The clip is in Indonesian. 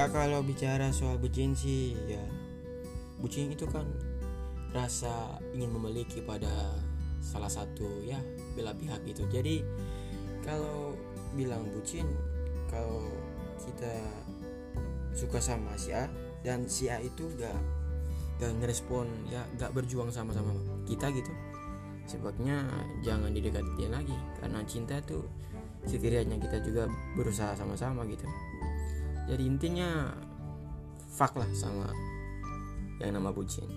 ya kalau bicara soal bucin sih ya bucin itu kan rasa ingin memiliki pada salah satu ya bela pihak gitu. Jadi kalau bilang bucin kalau kita suka sama si A dan si A itu gak gak ngerespon ya gak berjuang sama-sama kita gitu sebabnya jangan didekati dia lagi. Karena cinta tuh sekiranya kita juga berusaha sama-sama gitu jadi intinya fuck lah sama yang nama bucin